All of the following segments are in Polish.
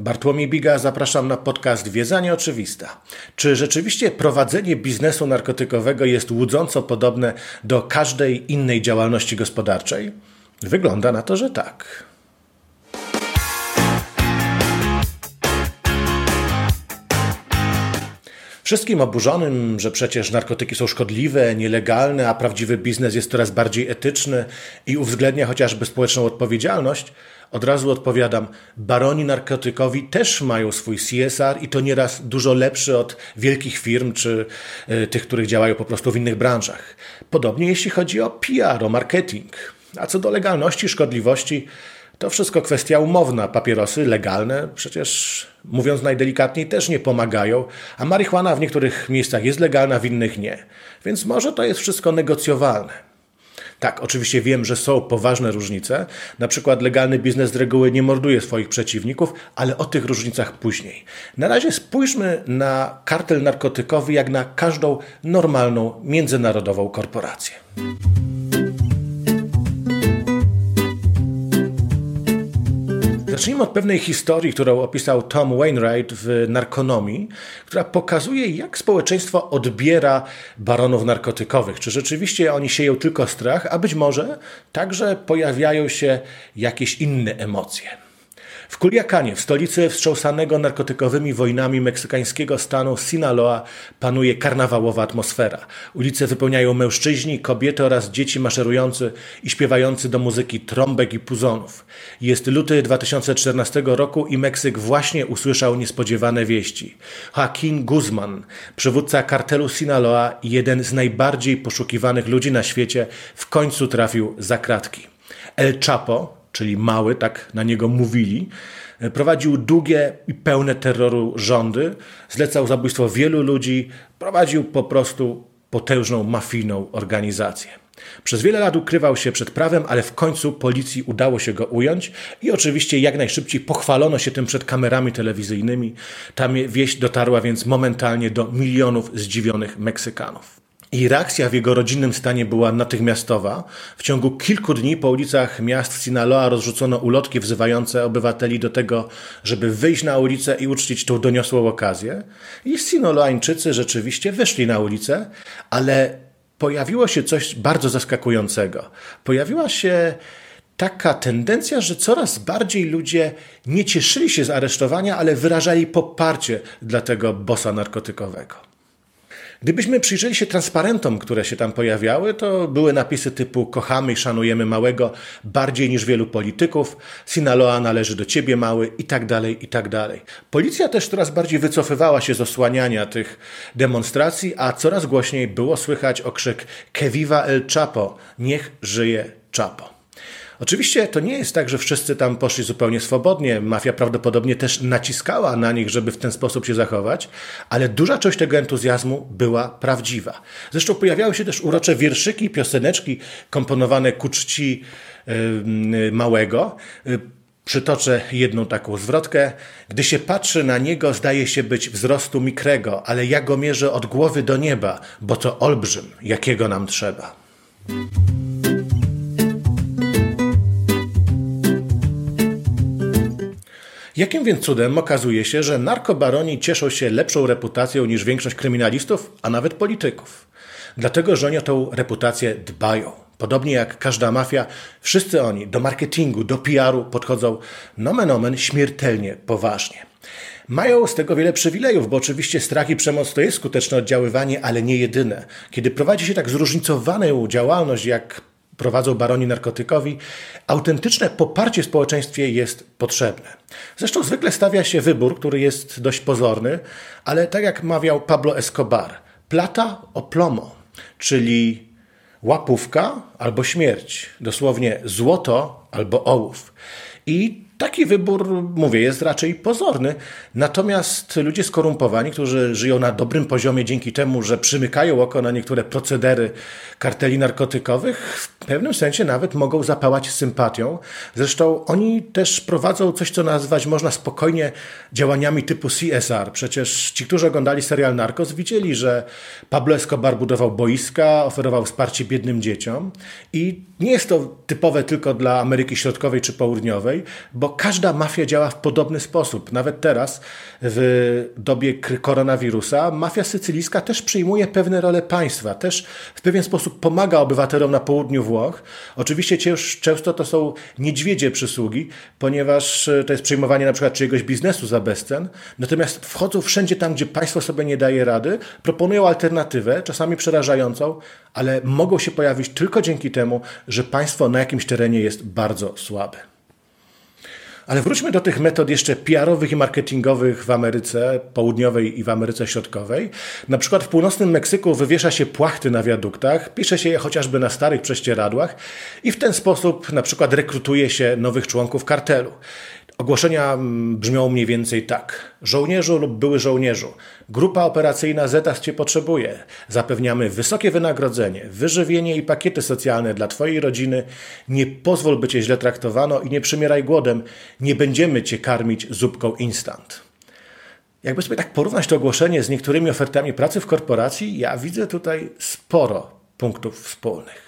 Bartłomiej Biga, zapraszam na podcast Wiedza Nieoczywista. Czy rzeczywiście prowadzenie biznesu narkotykowego jest łudząco podobne do każdej innej działalności gospodarczej? Wygląda na to, że tak. Wszystkim oburzonym, że przecież narkotyki są szkodliwe, nielegalne, a prawdziwy biznes jest coraz bardziej etyczny i uwzględnia chociażby społeczną odpowiedzialność, od razu odpowiadam, baroni narkotykowi też mają swój CSR i to nieraz dużo lepszy od wielkich firm czy y, tych, których działają po prostu w innych branżach. Podobnie jeśli chodzi o PR, o marketing. A co do legalności, szkodliwości, to wszystko kwestia umowna. Papierosy legalne przecież, mówiąc najdelikatniej, też nie pomagają, a marihuana w niektórych miejscach jest legalna, w innych nie. Więc może to jest wszystko negocjowalne. Tak, oczywiście wiem, że są poważne różnice. Na przykład legalny biznes z reguły nie morduje swoich przeciwników, ale o tych różnicach później. Na razie spójrzmy na kartel narkotykowy jak na każdą normalną międzynarodową korporację. Zacznijmy od pewnej historii, którą opisał Tom Wainwright w Narkonomii, która pokazuje, jak społeczeństwo odbiera baronów narkotykowych. Czy rzeczywiście oni sieją tylko strach, a być może także pojawiają się jakieś inne emocje. W Culiacanie, w stolicy wstrząsanego narkotykowymi wojnami meksykańskiego stanu Sinaloa, panuje karnawałowa atmosfera. Ulice wypełniają mężczyźni, kobiety oraz dzieci maszerujący i śpiewający do muzyki trąbek i puzonów. Jest luty 2014 roku i Meksyk właśnie usłyszał niespodziewane wieści. Joaquin Guzman, przywódca kartelu Sinaloa i jeden z najbardziej poszukiwanych ludzi na świecie, w końcu trafił za kratki. El Chapo, czyli mały, tak na niego mówili, prowadził długie i pełne terroru rządy, zlecał zabójstwo wielu ludzi, prowadził po prostu potężną mafijną organizację. Przez wiele lat ukrywał się przed prawem, ale w końcu policji udało się go ująć i oczywiście jak najszybciej pochwalono się tym przed kamerami telewizyjnymi. Ta wieść dotarła więc momentalnie do milionów zdziwionych Meksykanów. I reakcja w jego rodzinnym stanie była natychmiastowa. W ciągu kilku dni po ulicach miast Sinaloa rozrzucono ulotki wzywające obywateli do tego, żeby wyjść na ulicę i uczcić tą doniosłą okazję. I Sinaloańczycy rzeczywiście wyszli na ulicę, ale pojawiło się coś bardzo zaskakującego. Pojawiła się taka tendencja, że coraz bardziej ludzie nie cieszyli się z aresztowania, ale wyrażali poparcie dla tego bossa narkotykowego. Gdybyśmy przyjrzeli się transparentom, które się tam pojawiały, to były napisy typu kochamy i szanujemy małego bardziej niż wielu polityków, Sinaloa należy do ciebie mały i tak dalej, i tak dalej. Policja też coraz bardziej wycofywała się z osłaniania tych demonstracji, a coraz głośniej było słychać okrzyk Que viva el Chapo, niech żyje Chapo. Oczywiście to nie jest tak, że wszyscy tam poszli zupełnie swobodnie. Mafia prawdopodobnie też naciskała na nich, żeby w ten sposób się zachować, ale duża część tego entuzjazmu była prawdziwa. Zresztą pojawiały się też urocze wierszyki, pioseneczki komponowane ku czci yy, małego. Yy, Przytoczę jedną taką zwrotkę. Gdy się patrzy na niego, zdaje się być wzrostu mikrego, ale ja go mierzę od głowy do nieba, bo to olbrzym, jakiego nam trzeba. Jakim więc cudem okazuje się, że narkobaroni cieszą się lepszą reputacją niż większość kryminalistów, a nawet polityków? Dlatego, że oni o tą reputację dbają. Podobnie jak każda mafia, wszyscy oni do marketingu, do PR-u podchodzą nomen omen śmiertelnie poważnie. Mają z tego wiele przywilejów, bo oczywiście strach i przemoc to jest skuteczne oddziaływanie, ale nie jedyne. Kiedy prowadzi się tak zróżnicowaną działalność jak prowadzą baroni narkotykowi, autentyczne poparcie w społeczeństwie jest potrzebne. Zresztą zwykle stawia się wybór, który jest dość pozorny, ale tak jak mawiał Pablo Escobar, plata o plomo, czyli łapówka albo śmierć, dosłownie złoto albo ołów. I Taki wybór, mówię, jest raczej pozorny. Natomiast ludzie skorumpowani, którzy żyją na dobrym poziomie dzięki temu, że przymykają oko na niektóre procedery karteli narkotykowych, w pewnym sensie nawet mogą zapałać sympatią. Zresztą oni też prowadzą coś, co nazwać można spokojnie działaniami typu CSR. Przecież ci, którzy oglądali serial Narcos, widzieli, że Pablo Escobar budował boiska, oferował wsparcie biednym dzieciom i nie jest to typowe tylko dla Ameryki Środkowej czy Południowej, bo bo każda mafia działa w podobny sposób. Nawet teraz, w dobie koronawirusa, mafia sycylijska też przyjmuje pewne role państwa, też w pewien sposób pomaga obywatelom na południu Włoch. Oczywiście często to są niedźwiedzie przysługi, ponieważ to jest przyjmowanie na przykład czyjegoś biznesu za bezcen, natomiast wchodzą wszędzie tam, gdzie państwo sobie nie daje rady, proponują alternatywę, czasami przerażającą, ale mogą się pojawić tylko dzięki temu, że państwo na jakimś terenie jest bardzo słabe. Ale wróćmy do tych metod jeszcze PR-owych i marketingowych w Ameryce Południowej i w Ameryce Środkowej. Na przykład w północnym Meksyku wywiesza się płachty na wiaduktach, pisze się je chociażby na starych prześcieradłach i w ten sposób na przykład rekrutuje się nowych członków kartelu. Ogłoszenia mm, brzmią mniej więcej tak. Żołnierzu lub były żołnierzu, grupa operacyjna ZETAS Cię potrzebuje. Zapewniamy wysokie wynagrodzenie, wyżywienie i pakiety socjalne dla Twojej rodziny. Nie pozwól, by Cię źle traktowano i nie przymieraj głodem. Nie będziemy Cię karmić zupką instant. Jakby sobie tak porównać to ogłoszenie z niektórymi ofertami pracy w korporacji, ja widzę tutaj sporo punktów wspólnych.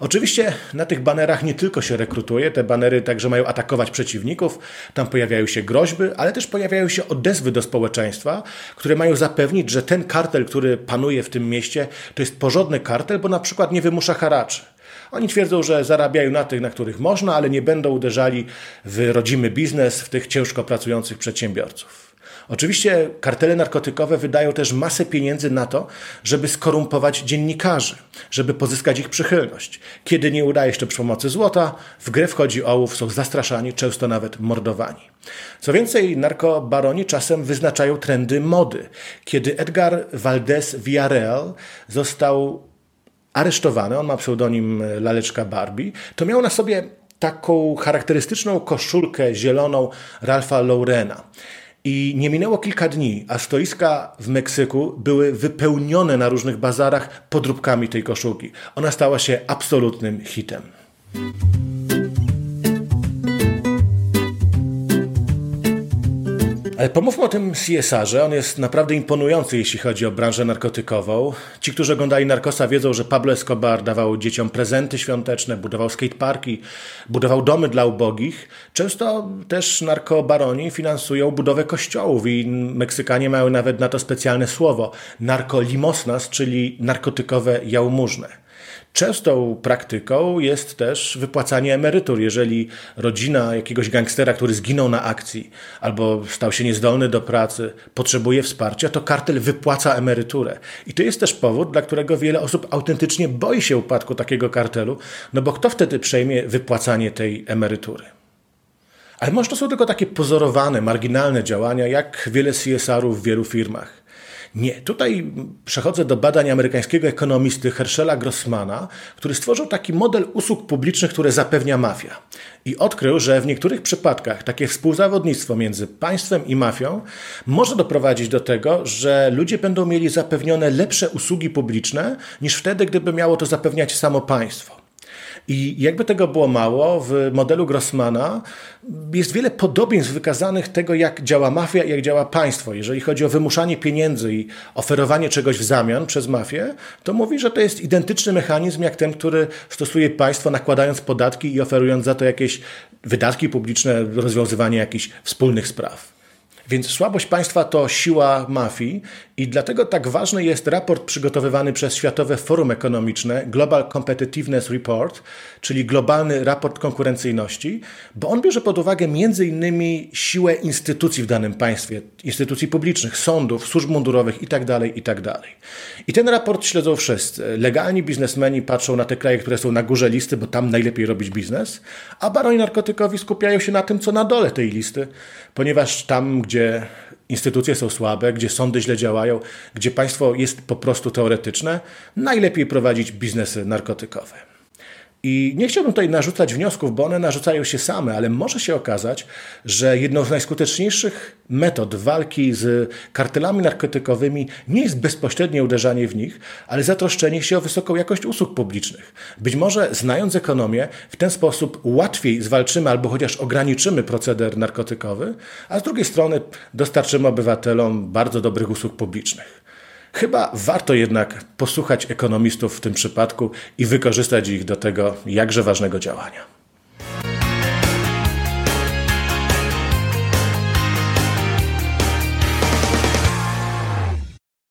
Oczywiście na tych banerach nie tylko się rekrutuje, te banery także mają atakować przeciwników, tam pojawiają się groźby, ale też pojawiają się odezwy do społeczeństwa, które mają zapewnić, że ten kartel, który panuje w tym mieście, to jest porządny kartel, bo na przykład nie wymusza haraczy. Oni twierdzą, że zarabiają na tych, na których można, ale nie będą uderzali w rodzimy biznes, w tych ciężko pracujących przedsiębiorców. Oczywiście kartele narkotykowe wydają też masę pieniędzy na to, żeby skorumpować dziennikarzy, żeby pozyskać ich przychylność. Kiedy nie udaje się to przy pomocy złota, w grę wchodzi ołów, są zastraszani, często nawet mordowani. Co więcej, narkobaroni czasem wyznaczają trendy mody. Kiedy Edgar Valdez Villarreal został aresztowany, on ma pseudonim Laleczka Barbie, to miał na sobie taką charakterystyczną koszulkę zieloną Ralpha Laurena. I nie minęło kilka dni, a stoiska w Meksyku były wypełnione na różnych bazarach podróbkami tej koszulki. Ona stała się absolutnym hitem. Pomówmy o tym CSR-ze. On jest naprawdę imponujący, jeśli chodzi o branżę narkotykową. Ci, którzy oglądali Narkosa, wiedzą, że Pablo Escobar dawał dzieciom prezenty świąteczne, budował skateparki, budował domy dla ubogich. Często też narkobaroni finansują budowę kościołów i Meksykanie mają nawet na to specjalne słowo narkolimosnas, czyli narkotykowe jałmużnę. Częstą praktyką jest też wypłacanie emerytur. Jeżeli rodzina jakiegoś gangstera, który zginął na akcji albo stał się niezdolny do pracy, potrzebuje wsparcia, to kartel wypłaca emeryturę. I to jest też powód, dla którego wiele osób autentycznie boi się upadku takiego kartelu, no bo kto wtedy przejmie wypłacanie tej emerytury? Ale może to są tylko takie pozorowane, marginalne działania, jak wiele CSR-ów w wielu firmach. Nie, tutaj przechodzę do badań amerykańskiego ekonomisty Herschela Grossmana, który stworzył taki model usług publicznych, które zapewnia mafia. I odkrył, że w niektórych przypadkach takie współzawodnictwo między państwem i mafią może doprowadzić do tego, że ludzie będą mieli zapewnione lepsze usługi publiczne niż wtedy, gdyby miało to zapewniać samo państwo. I jakby tego było mało, w modelu Grossmana jest wiele podobieństw wykazanych tego, jak działa mafia i jak działa państwo. Jeżeli chodzi o wymuszanie pieniędzy i oferowanie czegoś w zamian przez mafię, to mówi, że to jest identyczny mechanizm jak ten, który stosuje państwo, nakładając podatki i oferując za to jakieś wydatki publiczne, rozwiązywanie jakichś wspólnych spraw. Więc słabość państwa to siła mafii i dlatego tak ważny jest raport przygotowywany przez Światowe Forum Ekonomiczne Global Competitiveness Report, czyli globalny raport konkurencyjności, bo on bierze pod uwagę innymi siłę instytucji w danym państwie, instytucji publicznych, sądów, służb mundurowych itd., tak itd. Tak I ten raport śledzą wszyscy. Legalni biznesmeni patrzą na te kraje, które są na górze listy, bo tam najlepiej robić biznes, a baroni narkotykowi skupiają się na tym, co na dole tej listy, ponieważ tam, gdzie instytucje są słabe, gdzie sądy źle działają, gdzie państwo jest po prostu teoretyczne, najlepiej prowadzić biznesy narkotykowe. I nie chciałbym tutaj narzucać wniosków, bo one narzucają się same, ale może się okazać, że jedną z najskuteczniejszych metod walki z kartelami narkotykowymi nie jest bezpośrednie uderzanie w nich, ale zatroszczenie się o wysoką jakość usług publicznych. Być może znając ekonomię, w ten sposób łatwiej zwalczymy albo chociaż ograniczymy proceder narkotykowy, a z drugiej strony dostarczymy obywatelom bardzo dobrych usług publicznych. Chyba warto jednak posłuchać ekonomistów w tym przypadku i wykorzystać ich do tego jakże ważnego działania.